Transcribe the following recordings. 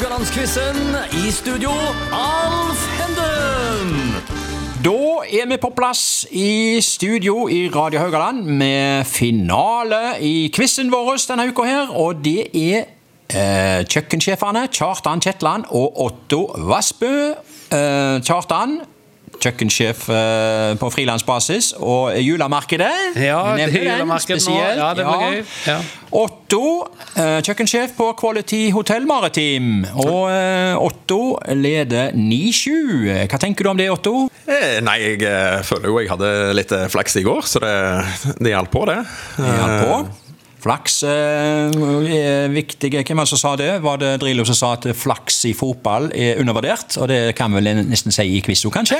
Haugalandsquizen. I studio, Alf Henden. Da er vi på plass i studio i Radio Haugaland med finale i quizen vår denne uka her. Og det er eh, kjøkkensjefene Kjartan Kjetland og Otto Vassbø. Eh, Kjartan, kjøkkensjef eh, på frilansbasis, og julemarkedet. Ja, det er julemarked nå. Ja, det blir gøy. Ja. Otto, eh, kjøkkensjef på Quality Hotel Maritim. Og eh, Otto leder 9-7. Hva tenker du om det, Otto? Eh, Nei, jeg føler jo jeg hadde litt flaks i går, så det, det hjalp på, det. Det hjalp på. Flaks eh, er viktig. Hvem var det som sa det? Var det Drillo som sa at flaks i fotball er undervurdert? Og det kan vel nesten si i quiz òg, kanskje?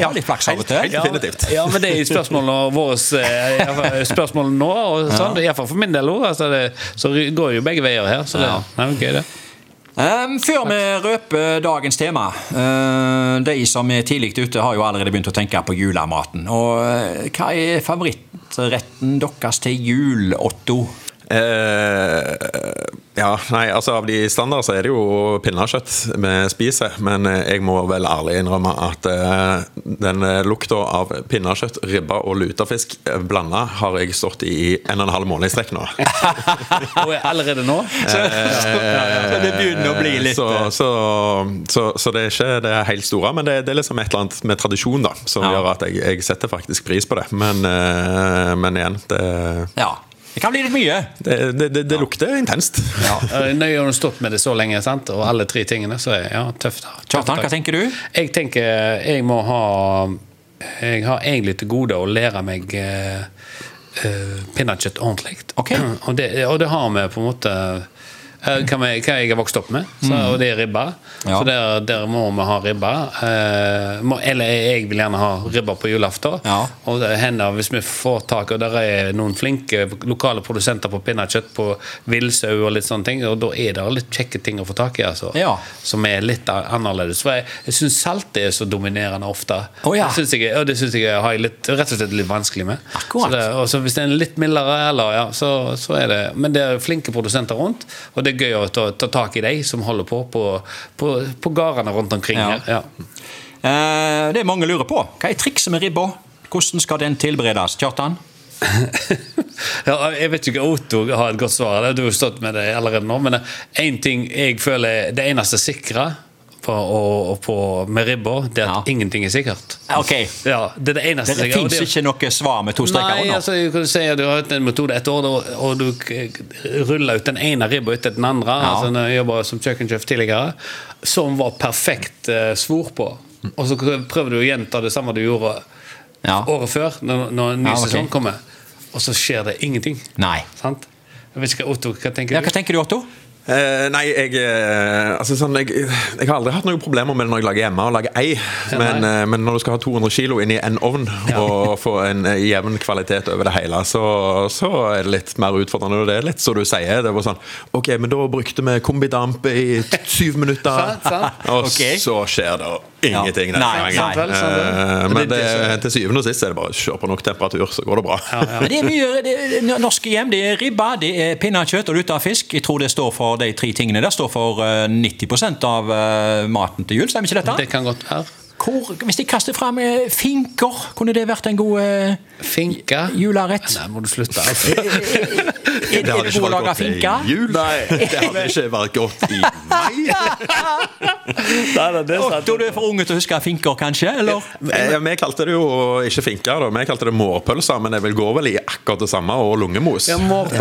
Ja, litt flaks av og til. Helt definitivt. Ja, men det er spørsmålene våre spørsmål i hvert fall nå. Og sånn, Iallfall for min del òg. Altså det- så går jo begge veier her. Så det, Ja. det er jo gøy, det. Før vi røper dagens tema uh, De som er tidlig ute, har jo allerede begynt å tenke på julematen. Og uh, hva er favorittretten deres til jul, Otto? Eh, ja, nei, altså Av de standard så er det jo pinnekjøtt vi spiser, men eh, jeg må vel ærlig innrømme at eh, den eh, lukta av pinnekjøtt, ribbe og lutefisk eh, blanda har jeg stått i i en og en halv måned i strekk nå. Og allerede nå Så det begynner å bli litt så, så, så, så det er ikke det er helt store, men det, det er liksom et eller annet med tradisjon da som Ja. gjør at jeg, jeg setter faktisk pris på det. Men, eh, men igjen, det, Ja. Det kan bli litt mye. det, det, det, det lukter intenst. Eh, Når du har stått med det så lenge, sant? og alle tre tingene, så er ja, tøft. Kjartan, hva tenker du? Jeg tenker jeg må ha Jeg har egentlig til gode å lære meg uh, eh, pinnekjøtt ordentlig. Okay. Og, det, og det har vi på en måte eh, hva, vi, hva jeg har vokst opp med, så, og det er ribba. Ja. Så der, der må vi ha ribba. Eh, må, eller jeg vil gjerne ha ribba på julaften. Ja. Og det hender hvis vi får tak Og der er noen flinke lokale produsenter på pinnekjøtt på villsau og litt sånne ting, og da er det litt kjekke ting å få tak i, altså. Ja. Som er litt annerledes. For jeg, jeg syns salt er så dominerende ofte. Oh, det synes jeg, og det syns jeg har jeg litt, rett og slett litt vanskelig med. Akkurat. Så det, hvis det er litt mildere, eller, ja, så, så er det Men det er flinke produsenter rundt, og det er gøy å ta, ta tak i de som holder på på, på, på gårdene rundt omkring Ja. her. Eh, det mange lurer på. Hva er trikset med ribba? Hvordan skal den tilberedes, Kjartan? ja, jeg vet ikke Otto har et godt svar. Du har jo stått med det allerede nå. Men én ting jeg føler det eneste sikre og, og på, med ribba, det at Ja. ingenting er sikkert. Okay. Ja, det er det eneste Det og fins ikke noe svar med to streker under. altså, du, kan si du har hatt en metode et år, og- du ruller ut den ene ribba etter den andre. Altså, når jeg jobba som kjøkkensjef tidligere, som var perfekt uh, svor på. Og så prøver du å gjenta det samme du gjorde Ja. året før, når, når en ny Ja, ok. sesong kommer. Og så skjer det ingenting. Nei. Sant? Jeg vet ikke, Otto, hva tenker Ja, du? hva tenker du, Otto? Eh, nei, jeg, eh, altså sånn, jeg Jeg har aldri hatt noen problemer med det når jeg lager hjemme og lager ei. Men, nei. eh, men når du skal ha 200 kilo inn i en ovn og få en eh, jevn kvalitet over det hele, så, så er det litt mer utfordrende. Og det er litt så du sier. Det var sånn Ok, men da brukte vi kombidamp i syv minutter. Sant, sant. Og okay. så skjer det ingenting. Ja. Nei, Nei, vel. Eh, Men det- det, det- til syvende og sist er det bare å kjøre på nok temperatur, så går det bra. Men det er mye det er, Norske hjem det er ribba, det er pinnekjøtt og lutefisk. Jeg tror det står for de tre tingene. Det står for eh, 90% av eh, maten til jul. Stemmer ikke dette? Det kan godt være. Hvor, hvis de kaster fram eh, finker, kunne det vært en god uh, Finke? julerett? Nei, må du slutte. Altså. Er, det det god å lage finke? i jul. Det hadde ikke vært godt i mai. Nei, nei, det er. Otto, du er for unge til å huske finker, kanskje? Eller? Ja, Vi kalte det jo ikke finker, da. vi kalte det mårpølser, men det vil gå vel i akkurat det samme, og lungemos. Ja.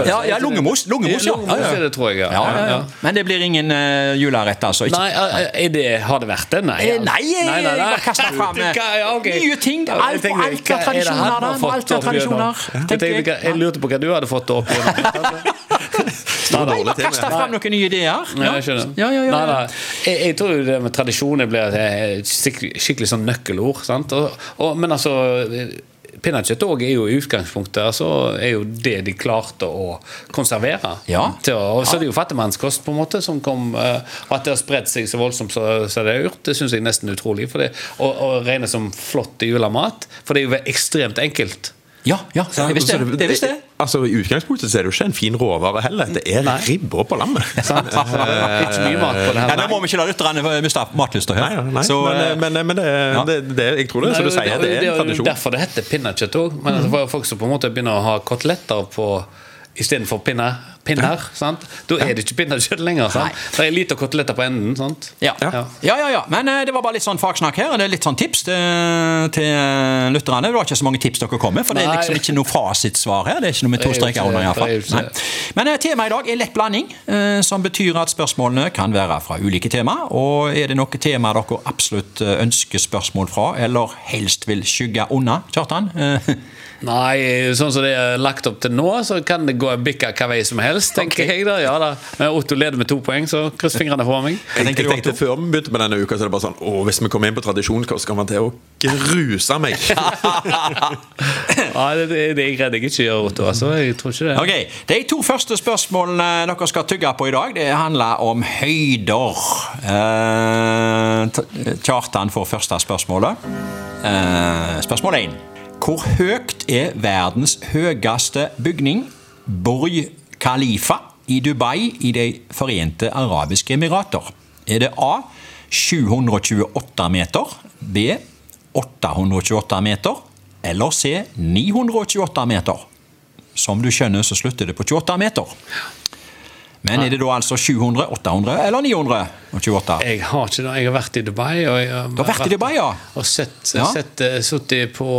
Ja, ja lungemos. Lungemos, ja. Lungemos er det, tror jeg. Ja, ja, ja. Men det blir ingen uh, julerett, altså? Ikke? Nei, er- er det, har det vært det? Nei. Eh, Nei, jeg bare kaster fram eh, Hva- ja, ok. nye ting. alt, alt, Alt, alt, alt alt, alt, alt, Alt tenkte, jeg. jeg lurte på hva du hadde fått det opp gjennom. Nei, dårlig bare til kaste med. fram noen nye ideer. Ja, jeg skjønner. Ja, ja, ja, Nei, ja. nei. Jeg, jeg tror jo det med tradisjoner blir et skikkelig, sånn nøkkelord. Sant? Og, og, men altså Pinnakjøtt òg er jo i utgangspunktet altså, er jo det de klarte å konservere. Ja. Til, å- og så er det jo fattigmannskost, på en måte, som kom eh, Og at det har spredt seg så voldsomt som det har gjort, det syns jeg nesten utrolig. For det, og, og regnes som flott julemat. For det er jo ekstremt enkelt. Ja, ja, jeg visste det. Det visste jeg. Altså, I utgangspunktet så er det jo ikke en fin råvare heller. Det er ribber på lammet. Sant? Det er ikke mye mat på det Ja, her. Nå må vi ikke la lytterne miste matlysta her. Nei, nei, Så, men, eh, men, men det, det, det, jeg tror det, som du sier, det er en jo tradisjon. Mm. derfor det heter pinnekjøtt òg. Men altså, for folk som på en måte begynner å ha koteletter på istedenfor pinner, pinner sant? da er det ikke pinnekjøtt lenger. Sant? Det er lite koteletter på enden. Sant? ja. Ja. ja, ja, Men eh, det var bare litt sånn fagsnakk her. og Det er litt sånn tips til, til eh, lytterne. Det var ikke så mange tips dere kom med, for det er liksom ikke noe fasitsvar her. Det er ikke noe med to er streker under, iallfall. Nei. Men eh, temaet i dag er lett blanding, eh, som betyr at spørsmålene kan være fra ulike tema. Og er det noe tema dere absolutt eh, ønsker spørsmål fra, eller helst vil skygge unna, Kjartan? Nei, sånn som det er lagt opp til nå, så kan det gå bikka hva vei som helst, tenker jeg. da, ja da. Men Otto leder med to poeng, så kryss fingrene for meg. Jeg du, tenkte Før vi begynte med denne uka, så er det bare sånn Å, hvis vi kommer inn på tradisjon, hva skal man til å gruse meg. Ja, det, det, det er jeg redd jeg ikke gjør, Otto. Altså, jeg tror ikke det. Ok, De to første spørsmålene dere skal tygge på i dag, det handler om høyder. Eh, Kjartan får første spørsmålet. Eh, spørsmål én. Hvor høyt er verdens høyeste bygning, Burj Khalifa, i Dubai i De forente arabiske emirater? Er det A 728 meter, B 828 meter eller C 928 meter? Som du skjønner, så slutter det på 28 meter. Men er det da altså 700, 800 eller 928? Jeg har ikke det. Jeg har vært i Dubai. Og jeg har, Du har vært i Dubai, ja? Og sett, Ja. eh, sittet på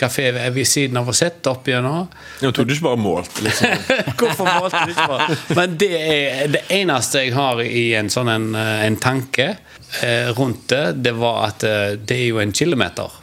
kafé ved siden av og sett opp gjennom. Jeg trodde du ikke bare målte. Liksom. Hvorfor målte du ikke bare Men det er det eneste jeg har i en sånn en, eh, en tanke eh, rundt det, det var at det er jo en kilometer.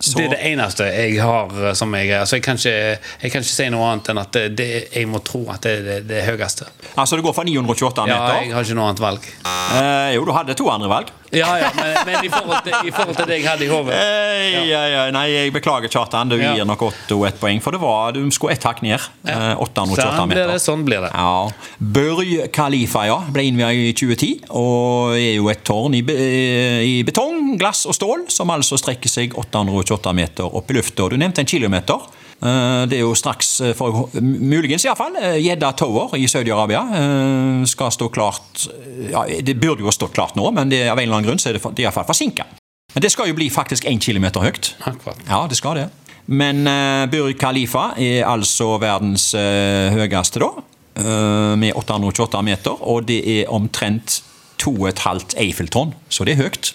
Så- Det er det eneste jeg har eh, som jeg Altså, jeg kan ikke, jeg kan ikke si noe annet enn at det, det, jeg må tro at det er det, det høyeste. Altså det går fra 928 meter? Ja, jeg har ikke noe annet valg. Eh, jo, du hadde to andre valg. Ja, ja, men, men i, forhold til, i forhold til det jeg hadde i hodet Ja. ja, ja, nei, jeg beklager, Kjartan. Du Ja. gir nok Otto ett poeng, for det var, du skulle ett hakk ned. Eh, 828 Sånn blir meter. det. Sånn blir det. Ja. Burj Khalifa ja, ble innviet i 2010, og er jo et tårn i, i betong, glass og stål, som altså strekker seg 828 meter opp i lufta. Du nevnte en kilometer. Eh, Det er jo straks, eh, for, muligens iallfall, Jedda Tower i Saudi-Arabia eh, skal stå klart ja, Det burde jo stå klart nå, men det, av en eller annen grunn så er det, det iallfall forsinka. Men det skal jo bli faktisk én kilometer høyt. Ja, det skal det. Men uh, Burj Khalifa er altså verdens uh, høyeste, da. Uh, med 828 meter. Og det er omtrent 2,5 Eiffeltårn, så det er høyt.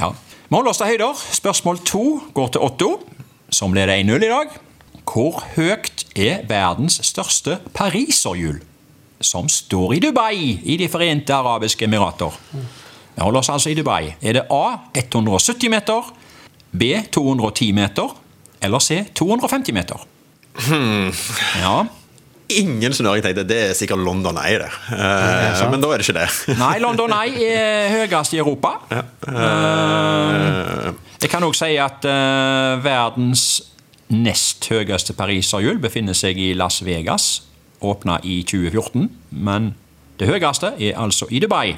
Ja. Vi holder oss til høyder. Spørsmål to går til Otto, som leder 1-0 i dag. Hvor høyt er verdens største pariserhjul, som står i Dubai i De forente arabiske emirater? Vi holder oss altså i Dubai. Er det A 170 meter, B 210 meter eller C 250 meter? Ja. Ingen snøring tenkte det er sikkert London Eye, det. Eh, men da er det ikke det. Nei, London Eye er høyest i Europa. Eh, Jeg kan òg si at uh, verdens nest høyeste pariserhjul befinner seg i Las Vegas. Åpna i 2014, men det høyeste er altså i Dubai.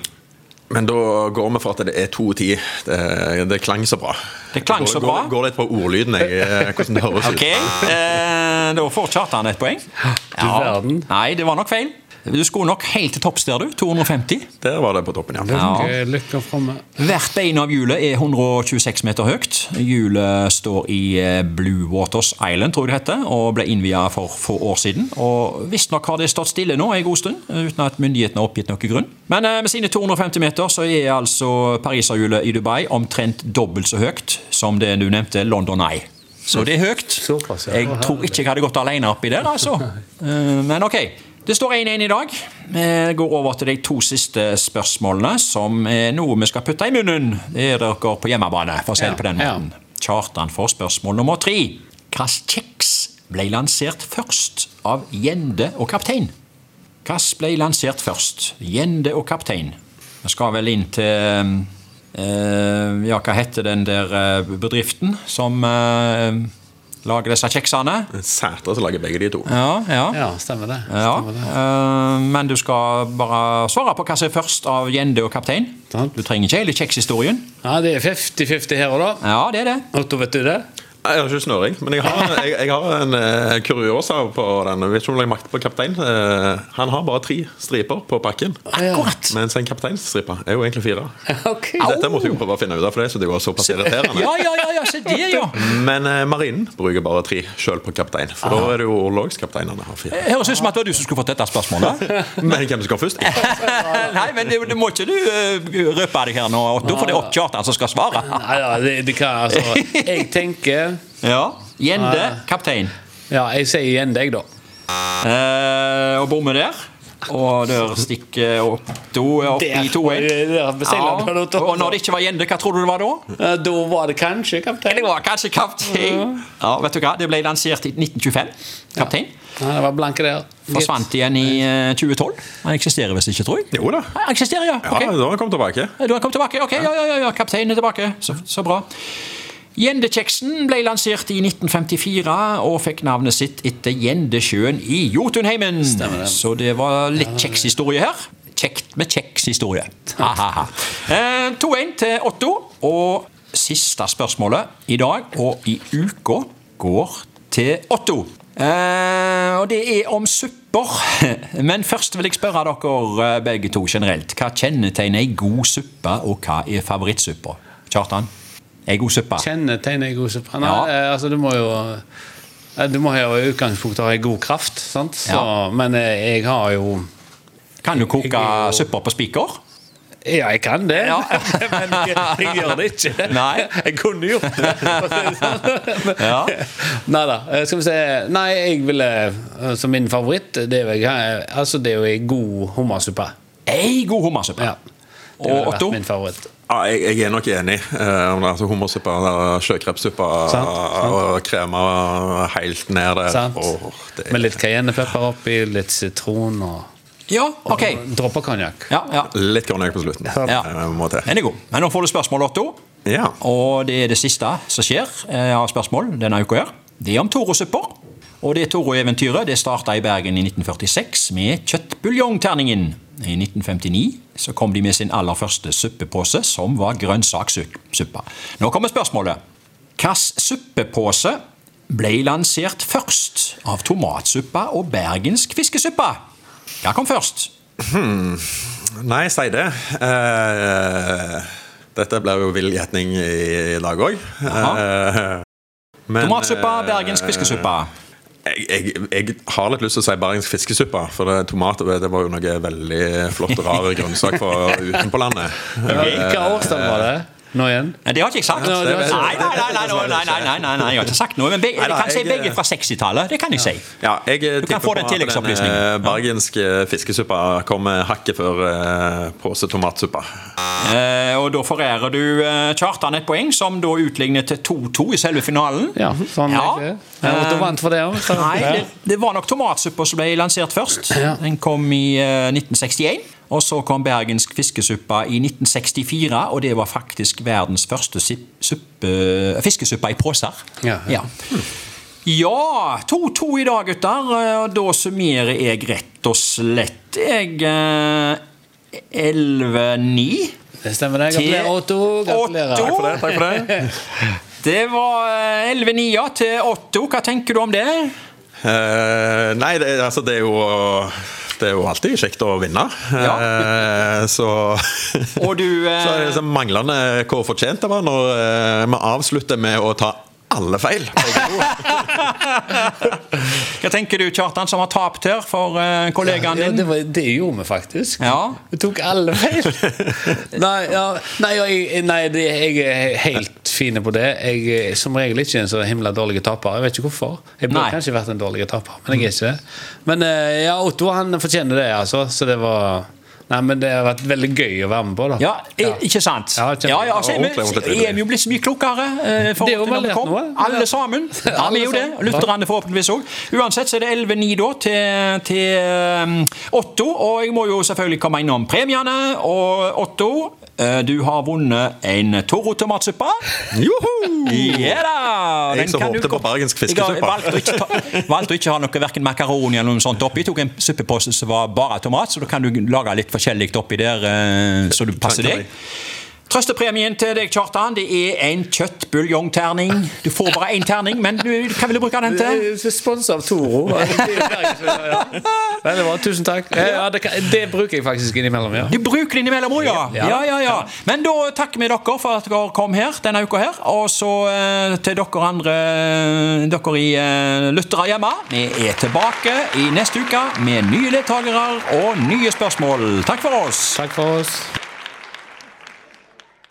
men da går vi for at det er 2,10. Det, det klang så bra. Det klang så bra. Går, går litt på ordlyden, jeg, eh, hvordan det høres okay. ut. eh, Da får Kjartan et poeng. Du verden. Nei, det var nok feil. Du skulle nok helt til topps der, du. 250. Der var det på toppen, ja. ja. lykke framme. Hvert bein av hjulet er 126 meter høyt. Hjulet står i eh, Blue Waters Island, tror jeg det heter, og ble innvia for få år siden. Og Visstnok har det stått stille nå en god stund, uten at myndighetene har oppgitt noen grunn. Men eh, med sine 250 meter så er altså pariserhjulet i Dubai omtrent dobbelt så høyt som det du nevnte, London Eye. Så det er høyt. Såpass, ja. Jeg tror ikke jeg hadde gått alene oppi der, altså. Eh, Men ok. Det står 1-1 i dag. Vi går over til de to siste spørsmålene, som er noe vi skal putte i munnen. Det er dere på hjemmebane, for å si det på den måten. Kjartan får spørsmål nummer tre. Hvilken kjeks ble lansert først av Gjende og Kaptein? Hvilken ble lansert først? Gjende og Kaptein. Vi skal vel inn til eh, Ja, hva heter den der eh, bedriften som eh, lager disse kjeksene? Sætre som lager begge de to. Ja, ja. Ja, stemmer det. Ja, Stemmer det. eh, men du skal bare svare på hva som er først av Gjende og Kaptein. Du trenger ikke hele kjekshistorien. Ja, det er 50-50 her og da. Ja, det er det. Otto, vet du det? Jeg har ikke snøring, men jeg har, jeg, jeg har en uh, kuriosa på den. Jeg vet ikke om jeg makt på kaptein. Uh, han har bare tre striper på pakken. Akkurat. Mens en kapteinstripe er jo egentlig fire. Okay. Dette måtte jeg prøve å finne ut av, for det synes jeg var såpass irriterende. Ja, ja, ja, ja, se det, ja. Men uh, marinen bruker bare tre sjøl på kaptein. For da er det jo orlogskapteinene har fire. Høres ut som at det var du som skulle fått dette spørsmålet. Men hvem skal først? Nei, men det, det må ikke du uh, røpe deg her nå, Otto, for det er Kjartan som skal svare. Nei, ja, det, det kan, altså, jeg tenker Ja. Gjende, kaptein. Ja, jeg sier Gjende, jeg, da. Eh, og bommer der. Og der stikker opp Der, i 2-1. der beseiler. Og når det ikke var Gjende, hva tror du det var da? Ja, Da var det kanskje kaptein. Det var kanskje kaptein. Ja, vet du hva? Det ble lansert i 1925. Kaptein. Ja, det var blanke der. Forsvant igjen i eh, 2012. Han eksisterer visst ikke, tror jeg. Jo da. Han eksisterer, ja. Ja, da har han kommet tilbake. Du har kommet tilbake? Ok, ja, ja, ja, ja. kapteinen er tilbake. Så, så bra. Gjendekjeksen ble lansert i 1954 og fikk navnet sitt etter Gjendesjøen i Jotunheimen. Stemmer. Så det var litt kjekshistorie her. Kjekt med kjekshistorie. Eh, 2-1 til Otto. Og siste spørsmålet i dag og i uka går til Otto. Eh, og det er om supper. Men først vil jeg spørre dere eh, begge to generelt. Hva kjennetegner ei god suppe, og hva er favorittsuppa? Kjartan? Suppe? Kjennetegn god suppe. Nei, Ja. eh, altså, du må jo eh, Du må jo i utgangspunktet ha god kraft, sant? Så, Ja. men eh, jeg har jo Kan du koke jo- supper på spiker? Ja, jeg kan det, Ja. men jeg, jeg gjør det ikke. Nei. Jeg kunne gjort det. sånn. Ja. Nei da. Skal vi se Nei, jeg ville Som min favoritt, det er, vel- altså, det er jo ei god hummersuppe. Ei god hummersuppe. Ja. Det ville vært min favoritt. Ja, jeg, jeg er nok enig. Eh, om det er altså Hummersuppe, sjøkrepssuppe Sant, sant. og krema helt ned der. Sant? Åh, det er Med litt cayennepepper oppi, litt sitron og Ja, ok. Dropper konjakk. Ja, ja. litt konjakk på slutten. Ja. Eh, Den er god. Men nå får du spørsmål, Otto. Ja. Og det er det siste som skjer eh, av spørsmål denne uka her. Det er om Toro-supper. Og det Toro-eventyret det starta i Bergen i 1946 med kjøttbuljongterningen. I 1959 så kom de med sin aller første suppepose, som var grønnsakssuppa. Nå kommer spørsmålet. Hvilken suppepose ble lansert først av tomatsuppa og bergensk fiskesuppe? Hva kom først? Nei, si det. Uh, dette blir jo vill gjetning i, dag òg. Tomatsuppe, bergensk fiskesuppe. Jeg, jeg, jeg har litt lyst til å si bergensk fiskesuppe, for det, tomat det var jo noe veldig flott og rar grønnsak fra utenpå landet. Hva årstall var det? Nå igjen? Nei, det har ikke jeg sagt. Nei, nei, nei, jeg har ikke sagt noe. Men jeg kan si begge fra 60-tallet. Det kan jeg si. Ja, jeg eh, du kan få den eh, tilleggsopplysningen. Den bergenske fiskesuppa kommer hakket før eh, påsetomatsuppa. Eh, og da forærer du Kjartan et poeng, som da utligner til 2-2 i selve finalen. Ja, sånn er det. Jeg vant for det òg. Nei, det, var nok tomatsuppa som ble lansert først. Den kom i 1961. Og så kom bergensk fiskesuppe i 1964, og det var faktisk verdens første suppe, fiskesuppe i poser. Ja, ja. Ja, 2-2 i dag, gutter. eh, Og da summerer jeg rett og slett jeg eh, 11-9. Det stemmer, det. Gratulerer, Otto. Gratulerer. Otto. Takk for det. takk for det Det var eh, 11-9 ja, til Otto. Hva tenker du om det? Uh, nei, det, altså, det er jo Det er jo alltid kjekt å vinne. Ja. Eh, så du eh, Så er det liksom manglende hvor fortjent det var når eh, vi avslutter med å ta alle feil. Hva tenker du, Kjartan, som har tapt her for kollegaen din? Ja, ja, det, var, det gjorde vi faktisk. Ja. Vi tok alle feil. nei, ja, nei, jeg, nei det, jeg er helt fine på det. Jeg er som regel ikke en så himla dårlig taper. Jeg vet ikke hvorfor. Jeg burde Nei. kanskje vært en dårlig taper, men jeg er ikke det. Men eh, ja, Otto han fortjener det, altså. Så det var Nei, men det har vært veldig gøy å være med på, da. Ja, ikke sant? Ja, Ja, ja, altså, vi er vi jo blitt så mye klokere. eh, Det er jo kom. noe. Alle sammen. Ja, vi er jo det. sammen. forhåpentligvis òg. Uansett så er det 11-9 da til, til um, Otto. Og jeg må jo selvfølgelig komme innom premiene. Og Otto, eh, du har vunnet en Toro tomatsuppe. Joho! Yeah, da! Jeg som håpte på bergensk fiskesuppe. har valgt å ikke, ha noe verken makaroni eller noe sånt oppi. Jeg tok en suppepose som var bare tomat, så da kan du lage litt forskjellig oppi der, eh, så du passer deg. Trøstepremien til deg, Kjartan, det er en kjøttbuljongterning. Du får bare én terning, men du, hva vil du bruke den til? Spons av Toro. Veldig bra. Tusen takk. Ja, det, det bruker jeg faktisk innimellom, ja. Du bruker det innimellom òg, ja. Ja. Ja, ja. Men da takker vi dere for at dere kom her denne uka her. Og så eh, til dere andre, dere i eh, lyttere hjemme. Vi er tilbake i neste uke med nye deltakere og nye spørsmål. Takk for oss. Takk for oss.